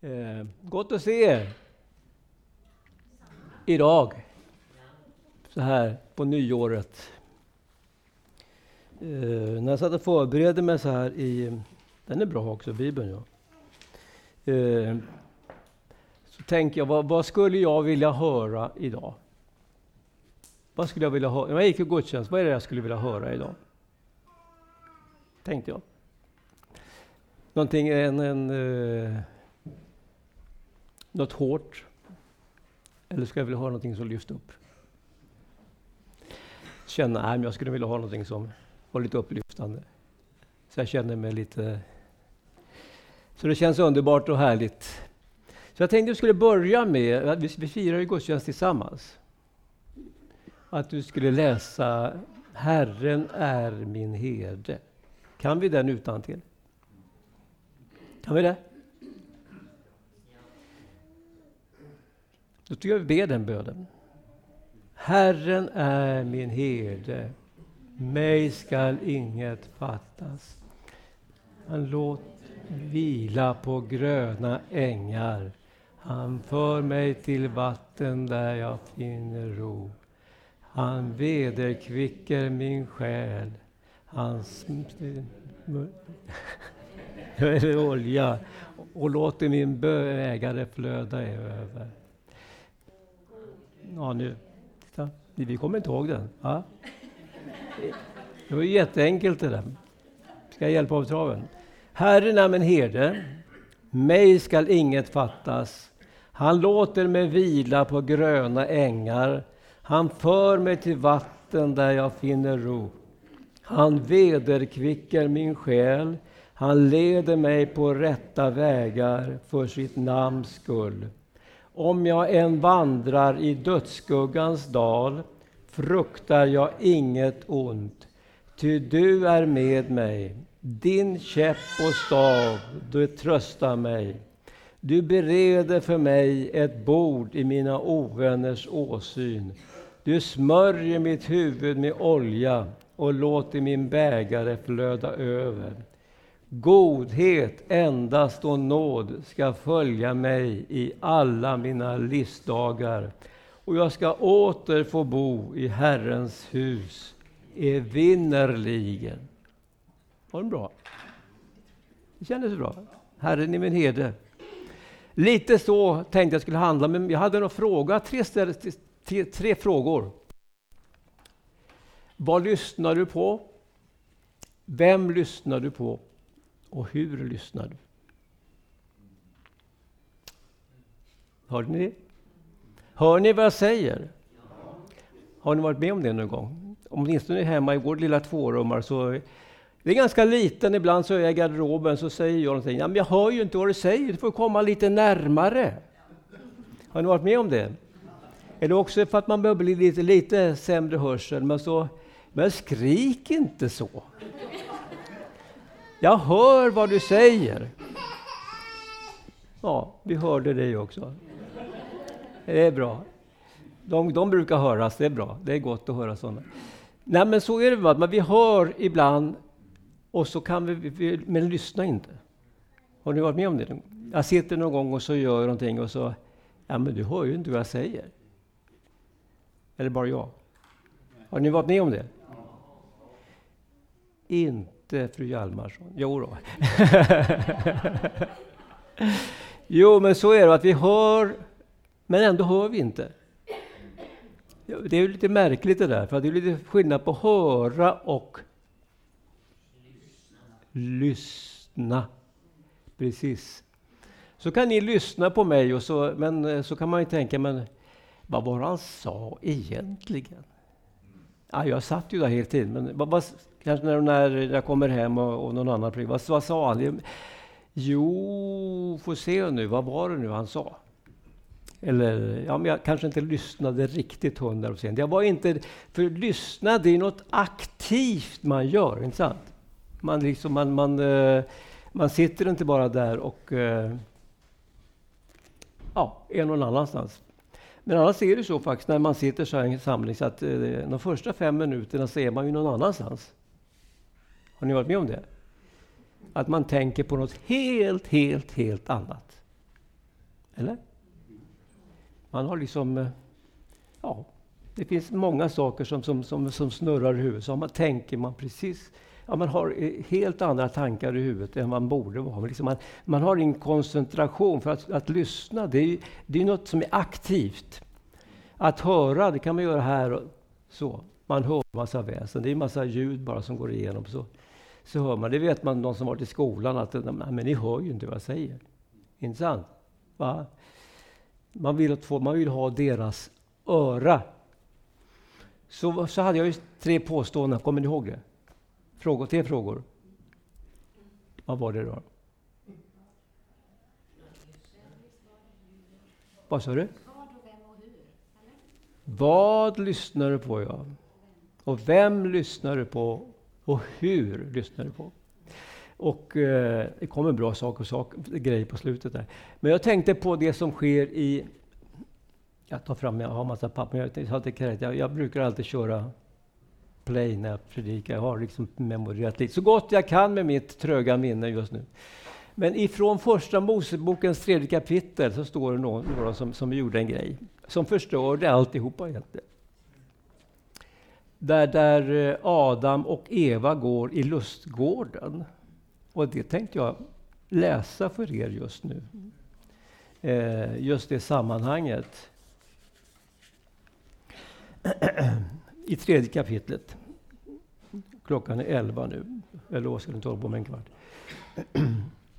Eh, gott att se er idag, så här på nyåret. Eh, när jag satt och förberedde mig så här i, den är bra också, Bibeln ja. Eh, så tänker jag, vad, vad, skulle jag vilja höra idag? Vad skulle jag vilja höra? När jag gick i gudstjänst, vad är det jag skulle vilja höra idag? Tänkte jag. Någonting, en, en eh, något hårt? Eller ska jag vilja ha någonting som lyfter upp? Känna, nej, men jag skulle vilja ha någonting som var lite upplyftande. Så jag känner mig lite... Så det känns underbart och härligt. Så jag tänkte att vi skulle börja med, vi, vi firar ju gudstjänst tillsammans. Att du skulle läsa Herren är min herde. Kan vi den utan till? Kan vi det? Då tycker jag vi ber den bönen. Herren är min herde, mig skall inget fattas. Han låter vila på gröna ängar. Han för mig till vatten där jag finner ro. Han vederkvicker min själ. Hans olja och låter min bägare flöda över. Ja, nu. Titta. Vi kommer inte ihåg den. Ja. Det var jätteenkelt det där. Ska jag hjälpa av traven? Herren är min herde. Mig skall inget fattas. Han låter mig vila på gröna ängar. Han för mig till vatten där jag finner ro. Han vederkvicker min själ. Han leder mig på rätta vägar för sitt namns skull. Om jag än vandrar i dödsskuggans dal fruktar jag inget ont, ty du är med mig. Din käpp och stav, du tröstar mig. Du bereder för mig ett bord i mina ovänners åsyn. Du smörjer mitt huvud med olja och låter min bägare flöda över. Godhet endast och nåd ska följa mig i alla mina livsdagar och jag ska åter få bo i Herrens hus evinnerligen. Var den bra? Det kändes bra. Herren är min herde. Lite så tänkte jag skulle handla, men jag hade några fråga, tre, tre, tre frågor. Vad lyssnar du på? Vem lyssnar du på? Och hur lyssnar du? Hörde ni det? Hör ni vad jag säger? Har ni varit med om det någon gång? Åtminstone hemma i vår lilla tvårummare så det är ganska liten, ibland så är jag i garderoben så säger jag någonting. Ja, men jag hör ju inte vad du säger, du får komma lite närmare. Har ni varit med om det? Eller också för att man behöver bli lite, lite sämre hörsel, men så, men skrik inte så. Jag hör vad du säger. Ja, vi hörde dig också. Det är bra. De, de brukar höras, det är bra. Det är gott att höra sådana. Nej, men så är det, va? men vi hör ibland och så kan vi, vi, men lyssna inte. Har ni varit med om det? Jag sitter någon gång och så gör jag någonting och så, ja men du hör ju inte vad jag säger. Eller bara jag? Har ni varit med om det? Inte inte fru Hjalmarsson. Jo då. jo, men så är det att vi hör, men ändå hör vi inte. Det är ju lite märkligt det där, för det är lite skillnad på höra och lyssna. Precis. Så kan ni lyssna på mig, och så, men eh, så kan man ju tänka, men vad var han sa egentligen? Ja, jag satt ju där hela tiden, men vad, vad, kanske när, när jag kommer hem och, och någon annan vad, vad sa han? Jo, får se nu, vad var det nu han sa? Eller, ja, men jag kanske inte lyssnade riktigt hundra procent. Jag var inte... För lyssna, det är något aktivt man gör, inte sant? Man, liksom, man, man, eh, man sitter inte bara där och eh, ja, är någon annanstans. Men annars är det så faktiskt när man sitter så här i en samling så att eh, de första fem minuterna så är man ju någon annanstans. Har ni varit med om det? Att man tänker på något helt, helt, helt annat. Eller? Man har liksom... Eh, ja, det finns många saker som, som, som, som snurrar i huvudet. Så man tänker man precis... Ja, man har eh, helt andra tankar i huvudet än man borde ha. Liksom man, man har en koncentration för att, att lyssna. Det är, det är något som är aktivt. Att höra, det kan man göra här och så. Man hör massa väsen. Det är massa ljud bara som går igenom. Så, så hör man. Det vet man, de som varit i skolan, att men ni hör ju inte vad jag säger. Inte sant? Va? Man, vill att få, man vill ha deras öra. Så, så hade jag ju tre påståenden. Kommer ni ihåg det? Frågor, tre frågor. Vad var det då? Vad sa du? Vad lyssnar du på? Ja. Och vem lyssnar du på? Och hur lyssnar du på? Och eh, det kommer bra saker och sak, grejer på slutet där. Men jag tänkte på det som sker i... Jag tar fram, jag har massa papper, jag, jag, jag brukar alltid köra play när jag predikar. Jag har liksom memorerat lite, så gott jag kan med mitt tröga minne just nu. Men ifrån första Mosebokens tredje kapitel så står det några som, som gjorde en grej som förstörde alltihopa egentligen. Där, där eh, Adam och Eva går i lustgården. Och det tänkte jag läsa för er just nu. Eh, just det sammanhanget. I tredje kapitlet. Klockan är elva nu. Eller vad ska den ta på mig, en kvart.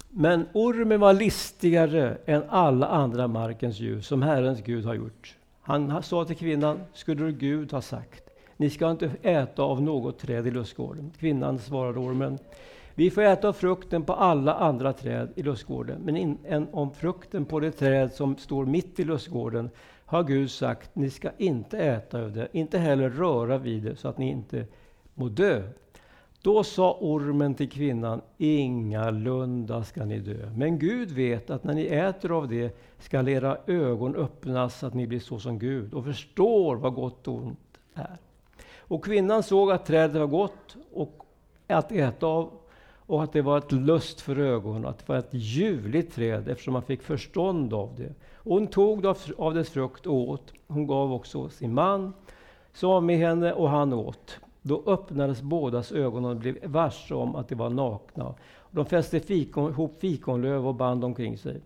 Men ormen var listigare än alla andra markens djur som Herrens Gud har gjort. Han sa till kvinnan, skulle Gud ha sagt, ni ska inte äta av något träd i lustgården. Kvinnan svarade ormen, vi får äta av frukten på alla andra träd i lustgården, men in, om frukten på det träd som står mitt i lustgården har Gud sagt, ni ska inte äta av det, inte heller röra vid det så att ni inte må dö. Då sa ormen till kvinnan, ingalunda ska ni dö. Men Gud vet att när ni äter av det skall era ögon öppnas så att ni blir så som Gud och förstår vad gott och ont är. Och kvinnan såg att trädet var gott och att äta av och att det var ett lust för ögonen, att det var ett ljuvligt träd eftersom man fick förstånd av det. Och hon tog av dess frukt och åt. Hon gav också sin man som var med henne och han åt. Då öppnades bådas ögon och blev varse om att de var nakna. De fäste fikon, ihop fikonlöv och band omkring sig.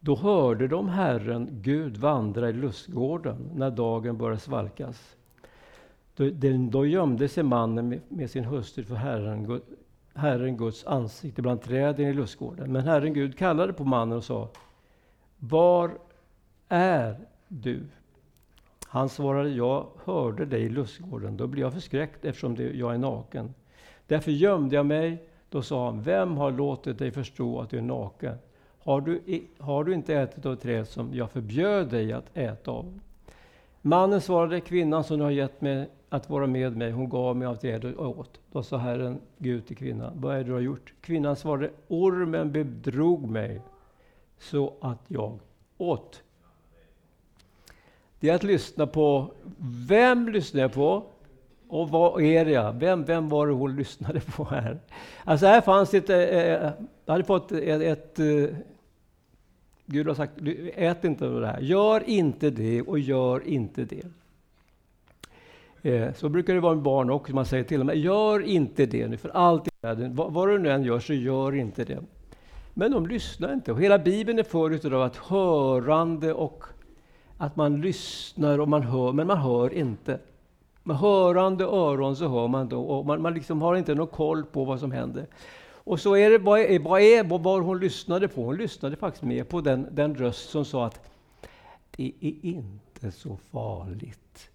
Då hörde de Herren Gud vandra i lustgården när dagen började svalkas. Då, då gömde sig mannen med, med sin hustru för Herren, Herren Guds ansikte bland träden i lustgården. Men Herren Gud kallade på mannen och sa Var är du? Han svarade, jag hörde dig i lustgården. Då blev jag förskräckt eftersom jag är naken. Därför gömde jag mig. Då sa han, vem har låtit dig förstå att du är naken? Har du, har du inte ätit av träd som jag förbjöd dig att äta av? Mannen svarade, kvinnan som du har gett mig att vara med mig, hon gav mig av trädet och åt. Då sa Herren Gud till kvinnan, vad är det du har gjort? Kvinnan svarade, ormen bedrog mig så att jag åt. Det är att lyssna på, vem lyssnar jag på? Och vad är det? Vem, vem var det hon lyssnade på här? Alltså här fanns ett, eh, eh, jag hade fått ett, ett eh, Gud har sagt, ät inte av det här. Gör inte det och gör inte det. Eh, så brukar det vara med barn också. Man säger till dem, gör inte det nu för allt i världen. Vad, vad du nu än gör så gör inte det. Men de lyssnar inte. Och hela Bibeln är full av att hörande och att man lyssnar och man hör, men man hör inte. Med hörande öron så hör man då och man, man liksom har inte någon koll på vad som händer. Och så är det, vad, är, vad, är, vad hon lyssnade på? Hon lyssnade faktiskt mer på den, den röst som sa att det är inte så farligt.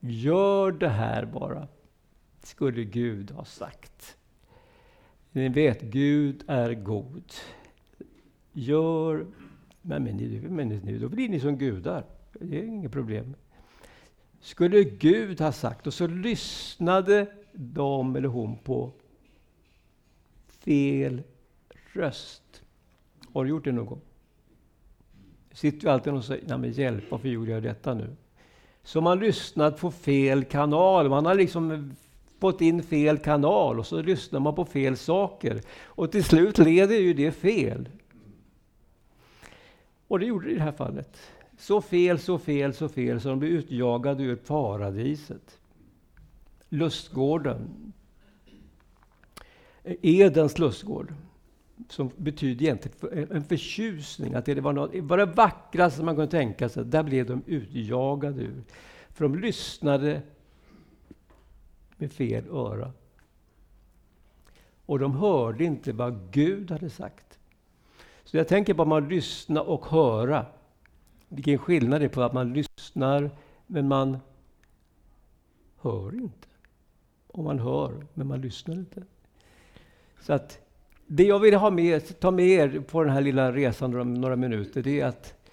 Gör det här bara, skulle Gud ha sagt. Ni vet, Gud är god. Gör men, men, men nu, då blir ni som gudar. Det är inget problem. Skulle Gud ha sagt, och så lyssnade de eller hon på fel röst. Har du gjort det någon gång? sitter ju alltid och säger, nej men hjälp, varför gjorde jag detta nu? Så man lyssnat på fel kanal. Man har liksom fått in fel kanal och så lyssnar man på fel saker. Och till slut leder ju det fel. Och det gjorde det i det här fallet. Så fel, så fel, så fel så de blev utjagade ur paradiset. Lustgården. Edens lustgård. Som betyder egentligen en förtjusning, att det var, något, var det vackraste man kunde tänka sig. Där blev de utjagade ur. För de lyssnade med fel öra. Och de hörde inte vad Gud hade sagt. Så jag tänker på att man lyssnar och höra. Vilken skillnad det är på att man lyssnar men man hör inte. Och man hör men man lyssnar inte. Så att det jag vill ha med, ta med er på den här lilla resan om några minuter, det är att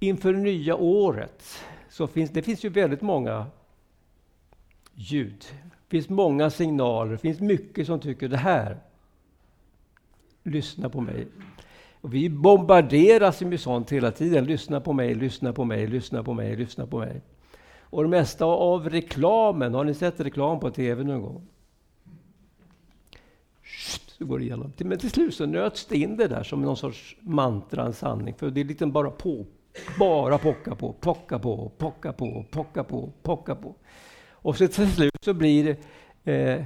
inför nya året så finns det finns ju väldigt många ljud. Det finns många signaler, det finns mycket som tycker det här, lyssna på mig. Och vi bombarderas med sånt hela tiden. Lyssna på mig, lyssna på mig, lyssna på mig, lyssna på mig. Och det mesta av reklamen, har ni sett reklam på TV någon gång? Så går det igenom. Men till slut så nöts det in det där som någon sorts mantra, en sanning. För det är lite bara på, bara pocka på, pocka på, pocka på, pocka på, pocka på. Och så till slut så blir det, eh,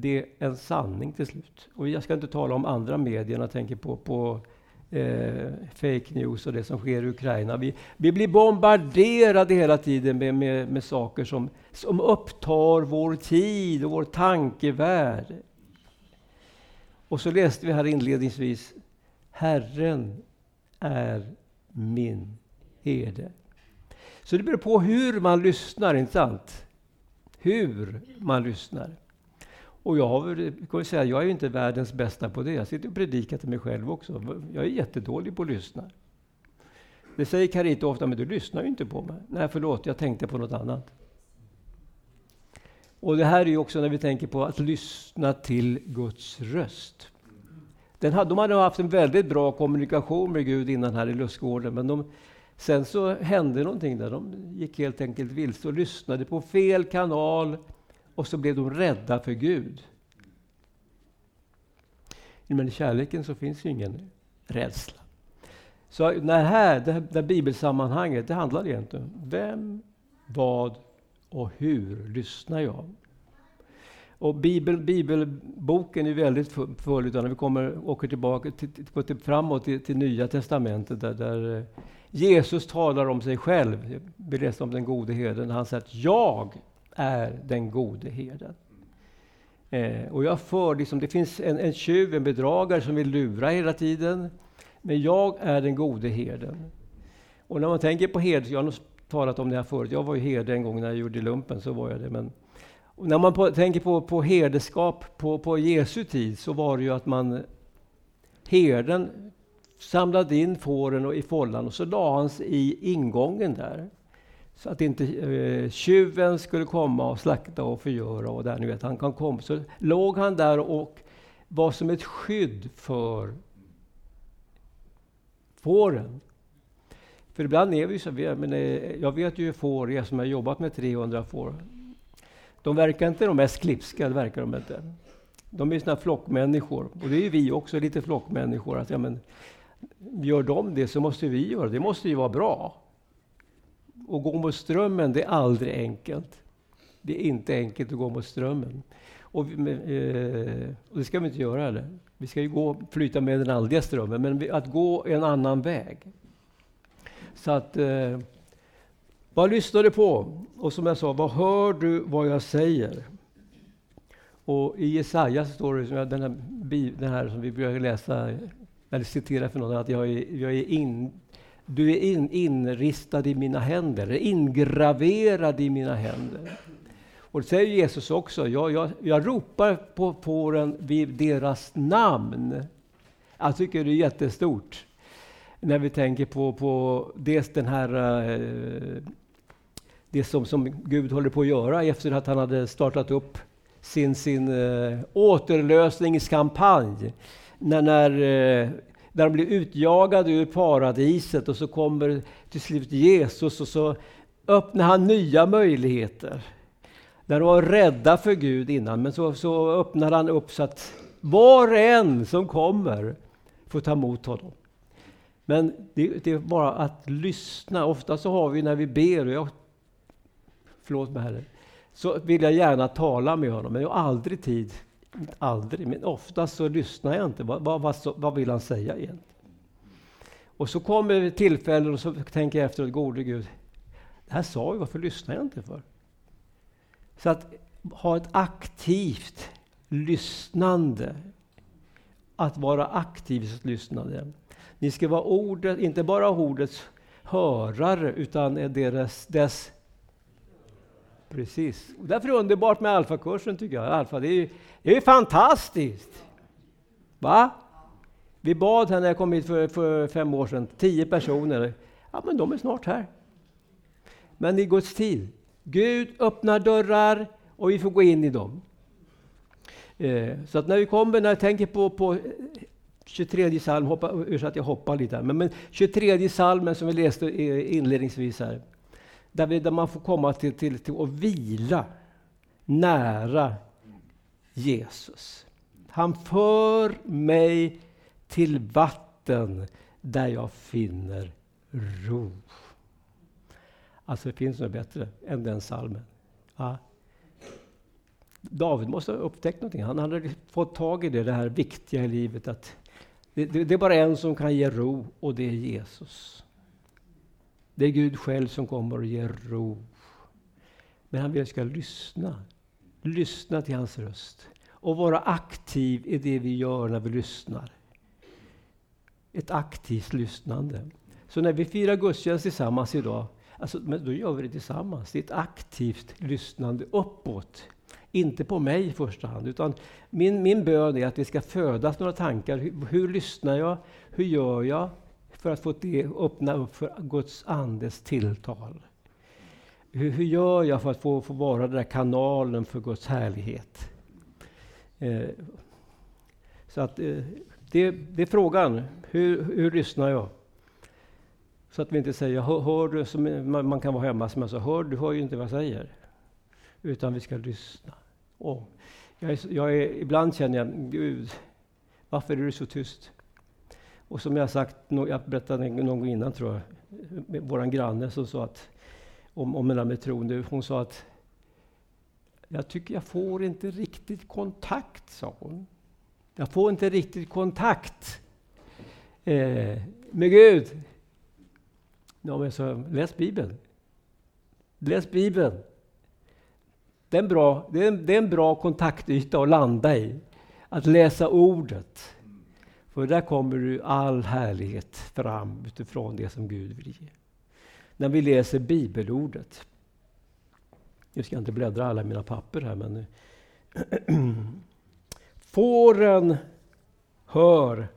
det en sanning till slut. Och jag ska inte tala om andra medier, jag tänker på, på eh, fake news och det som sker i Ukraina. Vi, vi blir bombarderade hela tiden med, med, med saker som, som upptar vår tid och vår tankevärld. Och så läste vi här inledningsvis, Herren är min herde. Så det beror på hur man lyssnar, inte sant? Hur man lyssnar. Och jag, har, kan säga, jag är inte världens bästa på det. Jag sitter och predikar till mig själv också. Jag är jättedålig på att lyssna. Det säger Carita ofta, men du lyssnar ju inte på mig. Nej, förlåt, jag tänkte på något annat. Och det här är ju också när vi tänker på att lyssna till Guds röst. Den hade, de hade haft en väldigt bra kommunikation med Gud innan här i lustgården, men de, sen så hände någonting där. De gick helt enkelt vilse och lyssnade på fel kanal och så blev de rädda för Gud. Men i kärleken så finns ju ingen rädsla. Så det här, det, här, det här bibelsammanhanget, det handlar egentligen om vem, vad och hur lyssnar jag? Och Bibel, bibelboken är väldigt full, utan när vi kommer, åker tillbaka till, till, framåt till, till Nya Testamentet, där, där, eh, Jesus talar om sig själv. Vi läste om den gode herden. Han säger att jag är den gode herden. Eh, och jag för, liksom, det finns en, en tjuv, en bedragare som vill lura hela tiden. Men jag är den gode herden. Och när man tänker på herde, jag har nog talat om det här förut, jag var ju herde en gång när jag gjorde lumpen, så var jag det. Men när man på, tänker på, på herdeskap på, på Jesu tid så var det ju att man herden samlade in fåren och i follan och så la han sig i ingången där. Så att inte eh, tjuven skulle komma och slakta och förgöra och där, ni vet, han kan komma. Så låg han där och var som ett skydd för fåren. För ibland är vi så, men eh, jag vet ju får, jag som har jobbat med 300 får, de verkar inte de mest klipska, det verkar de inte. De är såna flockmänniskor, och det är ju vi också, lite flockmänniskor. Att, ja, men, gör de det så måste vi göra det, det måste ju vara bra. Att gå mot strömmen, det är aldrig enkelt. Det är inte enkelt att gå mot strömmen. Och, eh, och det ska vi inte göra heller. Vi ska ju gå, flyta med den andliga strömmen, men att gå en annan väg. Så att, eh, vad lyssnar du på? Och som jag sa, vad hör du vad jag säger? Och i Jesaja står det, den här, den här som vi brukar läsa, eller citera för någon, att jag är, jag är in, du är in, inristad i mina händer, ingraverad i mina händer. Och det säger Jesus också, jag, jag, jag ropar på, fåren vid deras namn. Jag tycker det är jättestort när vi tänker på, på dels den här eh, det som, som Gud håller på att göra efter att han hade startat upp sin, sin eh, återlösningskampanj. När, när eh, där de blir utjagade ur paradiset och så kommer till slut Jesus och så öppnar han nya möjligheter. Där de var rädda för Gud innan, men så, så öppnar han upp så att var och en som kommer får ta emot honom. Men det, det, är bara att lyssna. Ofta så har vi när vi ber, och jag, förlåt mig Herre, så vill jag gärna tala med honom, men jag har aldrig tid. Aldrig, men oftast så lyssnar jag inte. Vad, vad, vad, vad vill han säga egentligen? Och så kommer tillfällen och så tänker jag efteråt, gode Gud, det här sa vi, varför lyssnar jag inte för? Så att ha ett aktivt lyssnande. Att vara aktiv i sitt lyssnande. Ni ska vara ordet, inte bara ordets hörare, utan deras, dess Precis. Och därför är det underbart med alfakursen tycker jag. Alfa, det är ju det är fantastiskt! Va? Vi bad här när jag kom hit för, för fem år sedan, tio personer. Ja, men de är snart här. Men i Guds tid. Gud öppnar dörrar och vi får gå in i dem. Eh, så att när vi kommer, när jag tänker på, på eh, 23 psalm, hoppa, ursäkta jag hoppar lite här, men, men 23 psalmen som vi läste eh, inledningsvis här. Där, vi, där man får komma till, till, till och vila nära Jesus. Han för mig till vatten där jag finner ro. Alltså det finns något bättre än den salmen. Ja. David måste ha upptäckt någonting. Han hade fått tag i det, det här viktiga i livet. att det, det, det, är bara en som kan ge ro och det är Jesus. Det är Gud själv som kommer och ger ro. Men han vill att vi ska lyssna. Lyssna till hans röst. Och vara aktiv i det vi gör när vi lyssnar. Ett aktivt lyssnande. Så när vi firar gudstjänst tillsammans idag, alltså, men då gör vi det tillsammans. Det är ett aktivt lyssnande uppåt. Inte på mig i första hand, utan min, min bön är att det ska födas några tankar. Hur, hur lyssnar jag? Hur gör jag? För att få det, öppna upp för Guds andes tilltal. Hur, hur gör jag för att få, få vara den där kanalen för Guds härlighet? Eh, så att eh, det, det, är frågan. Hur, hur lyssnar jag? Så att vi inte säger, hör, hör du, som man kan vara hemma som jag sa, hör du hör ju inte vad jag säger. Utan vi ska lyssna. Oh, jag är, jag är, ibland känner jag, Gud, varför är du så tyst? Och som jag sagt, jag berättade någon gång innan tror jag, vår granne som sa att, om, om det där med tron, hon sa att jag tycker jag får inte riktigt kontakt, sa hon. Jag får inte riktigt kontakt eh, med Gud. Ja, men så, läs Bibeln. Läs Bibeln. Det är, en bra, det, är en, det är en bra kontaktyta att landa i. Att läsa ordet. För där kommer du all härlighet fram utifrån det som Gud vill ge. När vi läser bibelordet. Nu ska jag inte bläddra alla mina papper här men Fåren hör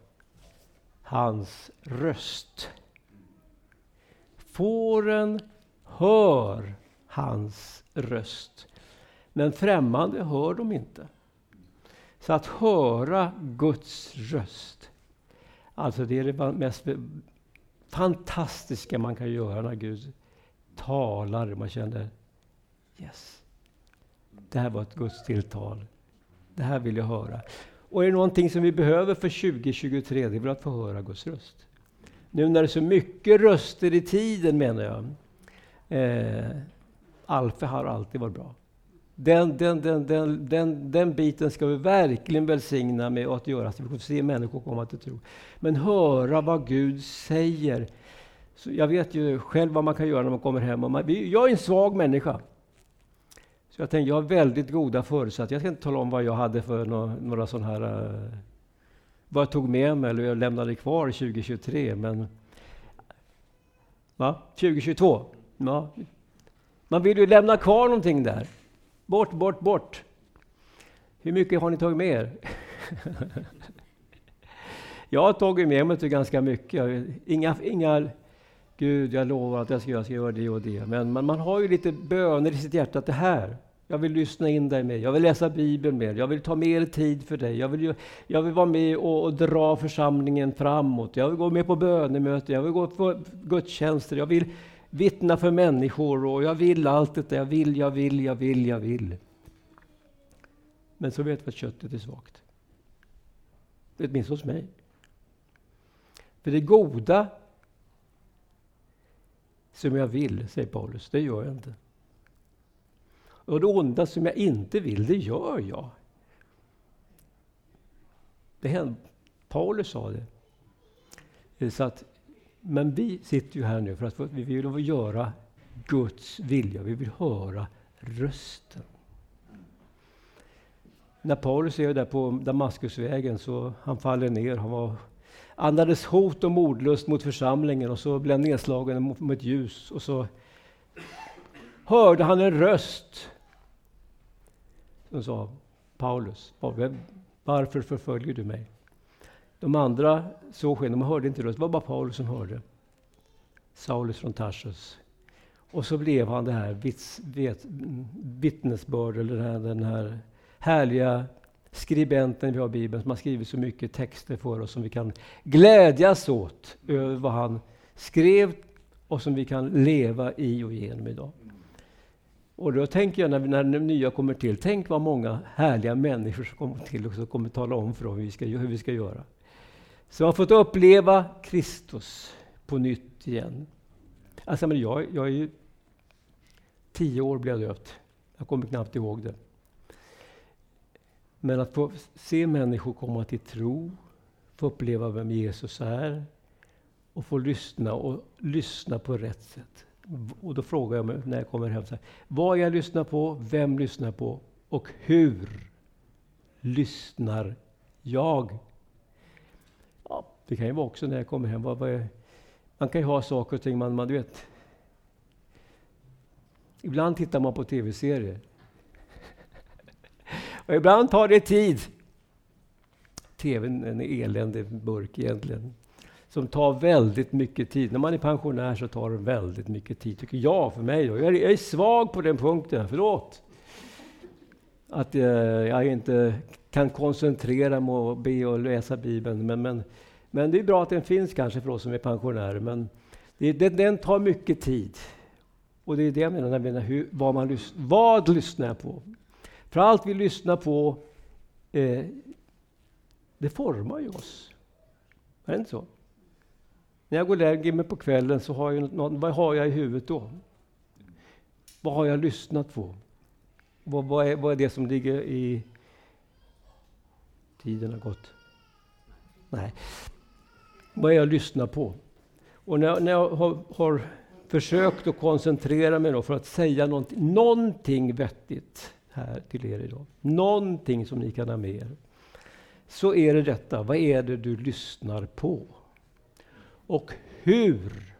hans röst. Fåren hör hans röst. Men främmande hör de inte. Så att höra Guds röst, alltså det är det mest fantastiska man kan göra när Gud talar. Man känner yes, det här var ett Guds tilltal. Det här vill jag höra. Och är det någonting som vi behöver för 2023, det är väl att få höra Guds röst. Nu när det är så mycket röster i tiden menar jag. Eh, Alfa har alltid varit bra. Den, den, den, den, den, den biten ska vi verkligen välsigna med att göra så vi får se människor komma till tro. Men höra vad Gud säger. Så jag vet ju själv vad man kan göra när man kommer hem. Man, jag är en svag människa. Så jag tänkte, jag har väldigt goda förutsättningar. Jag ska inte tala om vad jag hade för några, några sådana här... Eh, vad jag tog med mig eller jag lämnade kvar 2023. Men... Va? 2022? Ja. Man vill ju lämna kvar någonting där. Bort, bort, bort. Hur mycket har ni tagit med er? jag har tagit med mig ganska mycket. Inga, inga Gud, jag lovar att jag ska, jag ska göra det och det. Men man, man har ju lite böner i sitt hjärta. Att det här, jag vill lyssna in dig mer. Jag vill läsa Bibeln mer. Jag vill ta mer tid för dig. Jag vill, jag vill vara med och, och dra församlingen framåt. Jag vill gå med på bönemöten. Jag vill gå på gudstjänster. Jag vill vittna för människor och jag vill allt detta. Jag vill, jag vill, jag vill, jag vill. Men så vet vi att köttet är svagt. Åtminstone hos mig. För det goda som jag vill, säger Paulus, det gör jag inte. Och det onda som jag inte vill, det gör jag. Det hände, Paulus sa det. Eh, så att, men vi sitter ju här nu för att vi vill göra Guds vilja. Vi vill höra rösten. När Paulus är där på Damaskusvägen så han faller ner. Han var, andades hot och mordlust mot församlingen och så blev han nedslagen mot ett ljus. Och så hörde han en röst som sa Paulus, varför förföljer du mig? De andra såg sken, de hörde inte rösten, det var bara Paulus som hörde. Saulus från Tarsus. Och så blev han det här vits, vet, vittnesbörd, eller den här, den här härliga skribenten vi har i Bibeln, som har skrivit så mycket texter för oss som vi kan glädjas åt över vad han skrev och som vi kan leva i och genom idag. Och då tänker jag när, när de nya kommer till, tänk vad många härliga människor som kommer till och som kommer tala om för oss hur vi ska, hur vi ska göra. Som har fått uppleva Kristus på nytt igen. Alltså, men jag, jag är ju tio år blev jag döpt. Jag kommer knappt ihåg det. Men att få se människor komma till tro, få uppleva vem Jesus är och få lyssna och lyssna på rätt sätt. Och då frågar jag mig när jag kommer hem, så här, vad jag lyssnar på, vem lyssnar på och hur lyssnar jag? Det kan ju vara också när jag kommer hem. Vad, vad är, man kan ju ha saker och ting man, man du vet. Ibland tittar man på tv-serier. Och ibland tar det tid. TVn är en eländig burk egentligen. Som tar väldigt mycket tid. När man är pensionär så tar det väldigt mycket tid, tycker jag, för mig. Då. Jag, är, jag är svag på den punkten, förlåt. Att eh, jag inte kan koncentrera mig och be och läsa Bibeln. Men, men, men det är bra att den finns kanske för oss som är pensionärer. Men det, den, den tar mycket tid. Och det är det jag menar, jag menar hur, vad, man, vad lyssnar jag på? För allt vi lyssnar på, eh, det formar ju oss. Är det inte så? När jag går och lägger mig på kvällen, så har jag något, vad har jag i huvudet då? Vad har jag lyssnat på? Vad, vad, är, vad är det som ligger i... Tiden har gått. Nej. Vad är jag lyssnar på? Och när, när jag har, har försökt att koncentrera mig för att säga någonting, någonting vettigt här till er idag. Någonting som ni kan ha med er. Så är det detta, vad är det du lyssnar på? Och hur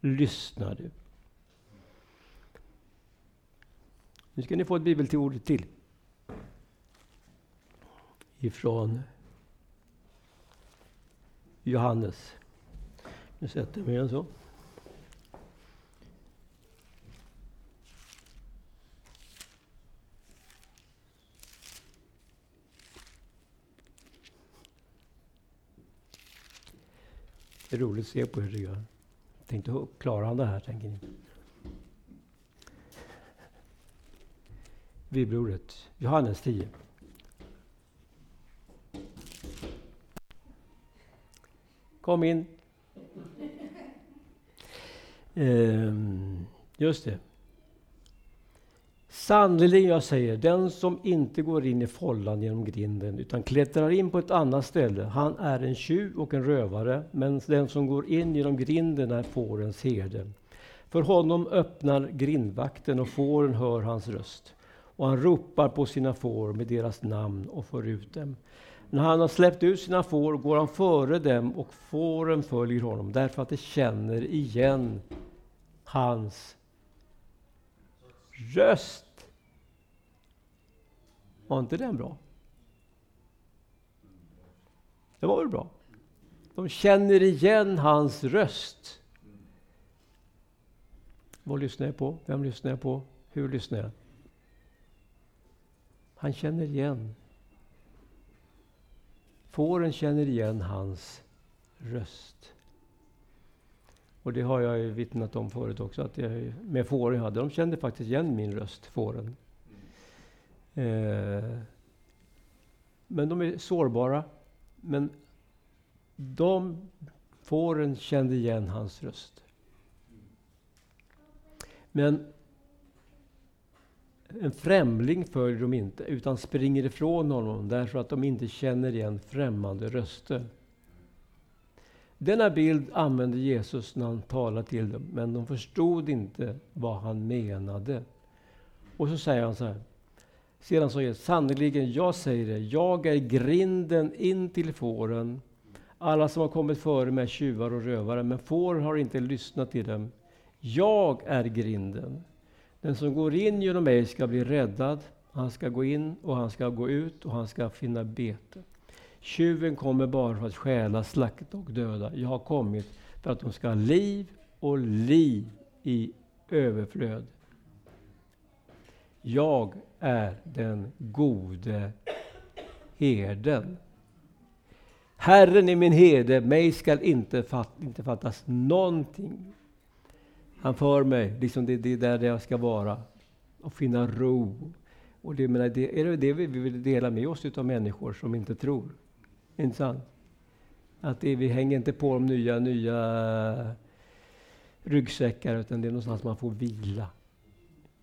lyssnar du? Nu ska ni få ett bibelord till. Ifrån Johannes. Nu sätter jag mig så. Det är roligt att se på hur du gör. Tänkte, klarar han det här, tänker ni? Bibelordet, Johannes 10. Kom in. Ehm, just det. Sannerligen, jag säger, den som inte går in i follan genom grinden utan klättrar in på ett annat ställe, han är en tjuv och en rövare. Men den som går in genom grinden är fårens herde. För honom öppnar grindvakten och fåren hör hans röst. Och han ropar på sina får med deras namn och för ut dem. När han har släppt ut sina får går han före dem och fåren följer honom därför att de känner igen hans röst. Var inte den bra? Det var väl bra? De känner igen hans röst. Vad lyssnar jag på? Vem lyssnar jag på? Hur lyssnar jag? Han känner igen. Fåren känner igen hans röst. Och det har jag ju vittnat om förut också, att jag, med fåren jag hade, de kände faktiskt igen min röst, fåren. Eh, men de är sårbara. Men de Fåren kände igen hans röst. Men en främling följer de inte, utan springer ifrån honom därför att de inte känner igen främmande röster. Denna bild använde Jesus när han talade till dem, men de förstod inte vad han menade. Och så säger han så här. Sedan sa Jesus, sannerligen, jag säger det, jag är grinden in till fåren. Alla som har kommit före mig är tjuvar och rövare, men fåren har inte lyssnat till dem. Jag är grinden. Den som går in genom mig ska bli räddad. Han ska gå in och han ska gå ut och han ska finna bete. Tjuven kommer bara för att stjäla, slakta och döda. Jag har kommit för att de ska ha liv och liv i överflöd. Jag är den gode herden. Herren är min herde, mig skall inte, fatt, inte fattas någonting. Han för mig, liksom det, det är där jag ska vara, och finna ro. Och det, menar, det är det vi vill dela med oss av människor som inte tror. Inte sant? Att det, vi hänger inte på de nya, nya ryggsäckar, utan det är någonstans man får vila.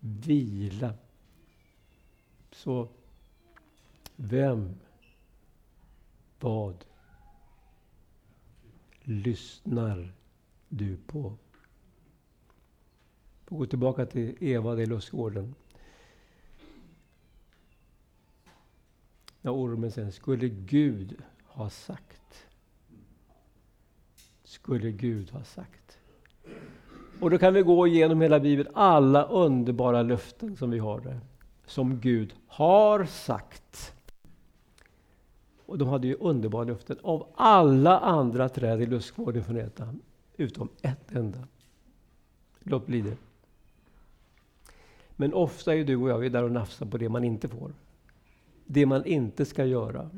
Vila. Så vem, vad lyssnar du på? Vi går tillbaka till Eva i lustgården. När ormen sen skulle Gud ha sagt. Skulle Gud ha sagt. Och då kan vi gå igenom hela Bibeln, alla underbara löften som vi har där. Som Gud har sagt. Och de hade ju underbara löften av alla andra träd i lustgården från äta, utom ett enda. Låt bli det. Men ofta är du och jag där och nafsar på det man inte får. Det man inte ska göra.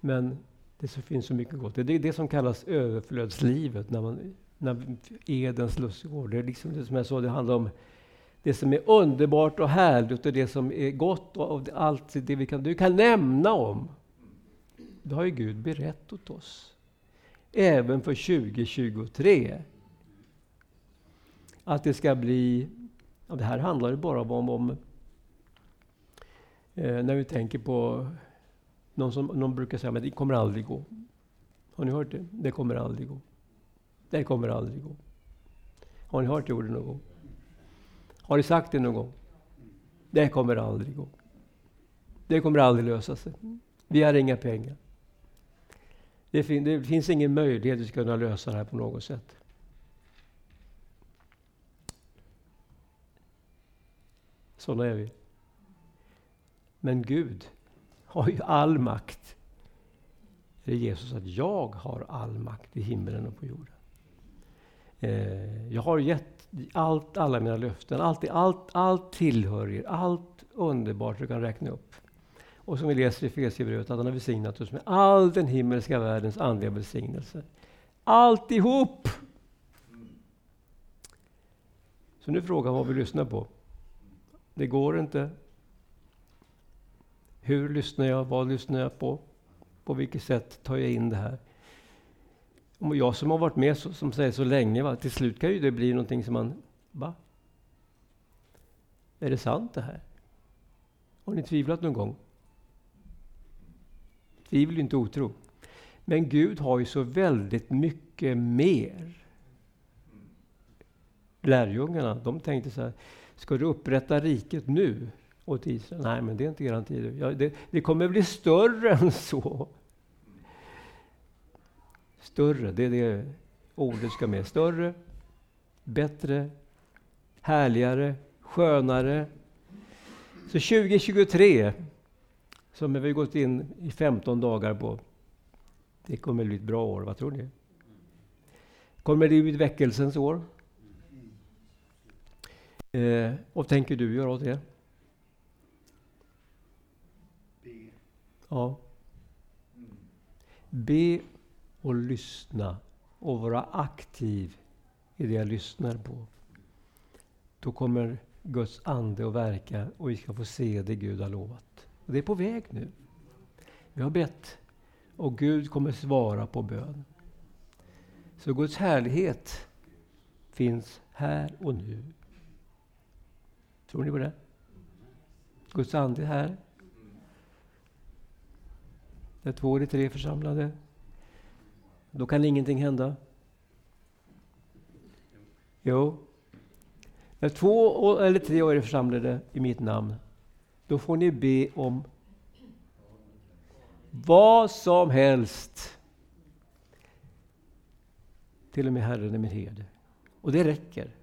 Men det finns så mycket gott. Det är det som kallas överflödslivet, när, man, när Edens lustgård. Det är liksom det som jag sa, det handlar om det som är underbart och härligt och det som är gott och allt det vi kan, du kan nämna om. Det har ju Gud berättat åt oss. Även för 2023 att det ska bli... Ja, det här handlar ju bara om, om eh, när vi tänker på någon som någon brukar säga att det kommer aldrig gå. Har ni hört det? Det kommer aldrig gå. Det kommer aldrig gå. Har ni hört det ordet någon gång? Har ni sagt det någon gång? Det kommer aldrig gå. Det kommer aldrig lösa sig. Vi har inga pengar. Det, fin det finns ingen möjlighet att kunna lösa det här på något sätt. Sådana är vi. Men Gud har ju all makt. Det är Jesus att jag har all makt i himlen och på jorden. Eh, jag har gett allt, alla mina löften, allt, allt, allt tillhör er, allt underbart du kan räkna upp. Och som vi läser i Efesierbrevet att han har välsignat oss med all den himmelska världens andliga välsignelse. Alltihop! Så nu frågar vad vi lyssnar på. Det går inte. Hur lyssnar jag? Vad lyssnar jag på? På vilket sätt tar jag in det här? Och jag som har varit med så, som säger så länge, va? till slut kan ju det bli någonting som man... Va? Är det sant det här? Har ni tvivlat någon gång? Tvivel är inte otro. Men Gud har ju så väldigt mycket mer. Lärjungarna, de tänkte så här, Ska du upprätta riket nu åt Israel? Nej, men det är inte eran tid. Ja, det, det kommer bli större än så. Större, det är det ordet ska med. Större, bättre, härligare, skönare. Så 2023, som vi har gått in i 15 dagar på, det kommer bli ett bra år. Vad tror ni? Kommer det bli ett väckelsens år? Eh, vad tänker du göra åt det? Be. Ja. Be och lyssna och vara aktiv i det jag lyssnar på. Då kommer Guds ande att verka och vi ska få se det Gud har lovat. Och det är på väg nu. Vi har bett och Gud kommer svara på bön. Så Guds härlighet finns här och nu. Tror ni på det? Guds ande är här. När två eller tre är församlade, då kan ingenting hända. Jo, när två eller tre är församlade i mitt namn, då får ni be om vad som helst. Till och med Herren är min herde. Och det räcker.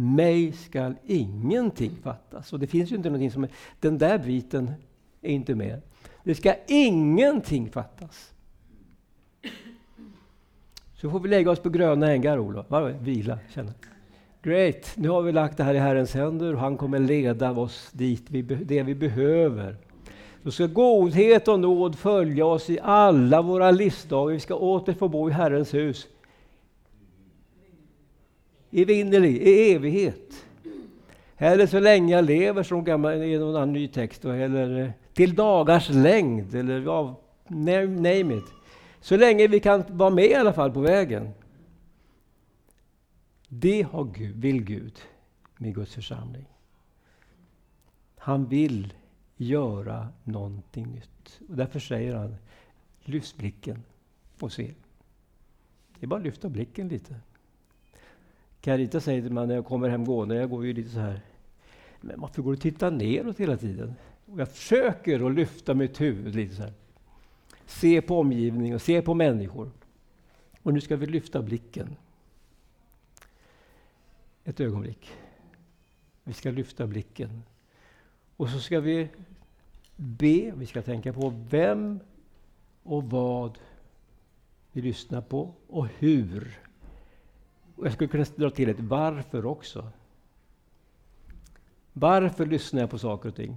Mig skall ingenting fattas. Och det finns ju inte någonting som är, den där biten är inte med. Det ska ingenting fattas. Så får vi lägga oss på gröna ängar, Olof. Vila, känna. Great, nu har vi lagt det här i Herrens händer och han kommer leda oss dit vi det vi behöver. Då ska godhet och nåd följa oss i alla våra livsdagar. Vi ska åter få bo i Herrens hus. Evinnerlig, i evighet. Eller så länge jag lever, som gammal, i någon annan ny text. Eller eh, till dagars längd, eller ja, name it. Så länge vi kan vara med i alla fall på vägen. Det har Gud, vill Gud med Guds församling. Han vill göra någonting nytt. Och därför säger han, lyft blicken och se. Det är bara att lyfta blicken lite. Carita säger till mig när jag kommer hem gående, jag går ju lite så här. Men varför går du och tittar neråt hela tiden? Och jag försöker att lyfta mitt huvud lite så här. Se på omgivningen och se på människor. Och nu ska vi lyfta blicken. Ett ögonblick. Vi ska lyfta blicken. Och så ska vi be, vi ska tänka på vem och vad vi lyssnar på och hur. Och jag skulle kunna dra till ett varför också. Varför lyssnar jag på saker och ting?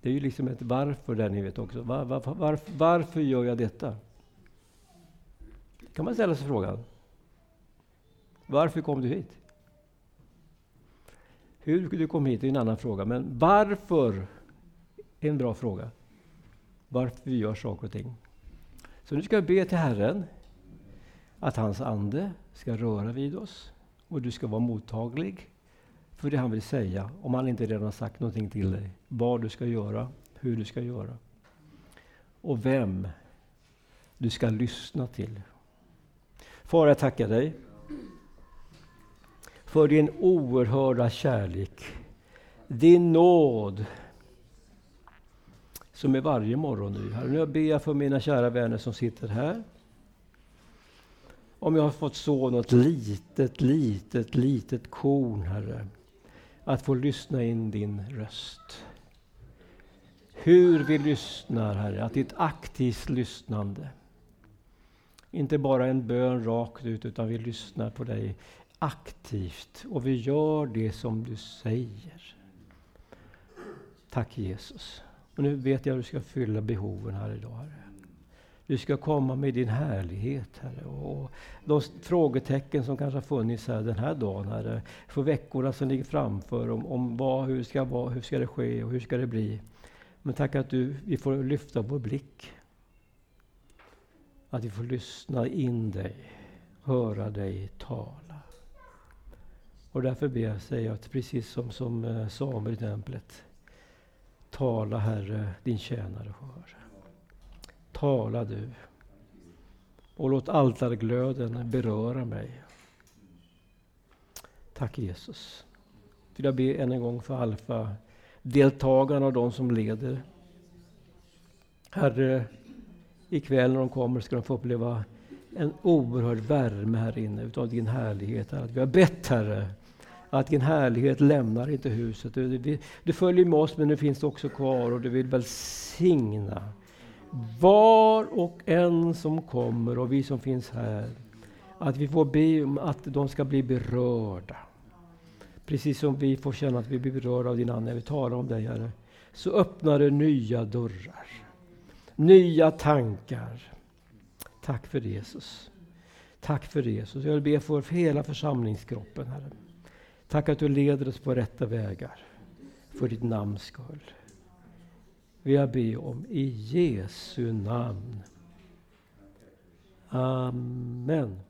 Det är ju liksom ett varför där ni vet också. Var, var, var, varför gör jag detta? kan man ställa sig frågan. Varför kom du hit? Hur du kom hit är en annan fråga, men varför är en bra fråga. Varför vi gör saker och ting. Så nu ska jag be till Herren att hans ande ska röra vid oss och du ska vara mottaglig för det han vill säga, om han inte redan sagt någonting till dig. Vad du ska göra, hur du ska göra. Och vem du ska lyssna till. Far, jag tackar dig för din oerhörda kärlek, din nåd som är varje morgon nu. Herre, nu ber jag för mina kära vänner som sitter här. Om jag har fått så något litet, litet, litet korn, Herre, att få lyssna in din röst. Hur vi lyssnar, Herre, att det är ett aktivt lyssnande. Inte bara en bön rakt ut, utan vi lyssnar på dig aktivt och vi gör det som du säger. Tack Jesus. Och nu vet jag att du ska fylla behoven här idag, Herre. Du ska komma med din härlighet, Herre. Och de frågetecken som kanske har funnits här den här dagen, Herre, för veckorna som ligger framför, om, om vad, hur, ska vara, hur ska det ske och hur ska det bli. Men tack att du, vi får lyfta vår blick. Att vi får lyssna in dig, höra dig tala. Och därför ber jag, säger jag, precis som, som eh, Samuel i templet. Tala Herre, din tjänare hör. Tala du. Och låt altarglöden beröra mig. Tack Jesus. Vill jag be än en gång för Alfa, deltagarna och de som leder. Herre, ikväll när de kommer ska de få uppleva en oerhörd värme här inne utav din härlighet. Att vi har bett Herre att din härlighet lämnar inte huset. Du, du följer med oss men nu finns det också kvar och du vill välsigna var och en som kommer och vi som finns här. Att vi får be om att de ska bli berörda. Precis som vi får känna att vi blir berörda av din Ande när vi talar om dig Herre. Så öppnar det nya dörrar. Nya tankar. Tack för Jesus. Tack för Jesus. Jag vill be för hela församlingskroppen Herre. Tack att du leder oss på rätta vägar för ditt namns skull vill jag be om i Jesu namn. Amen.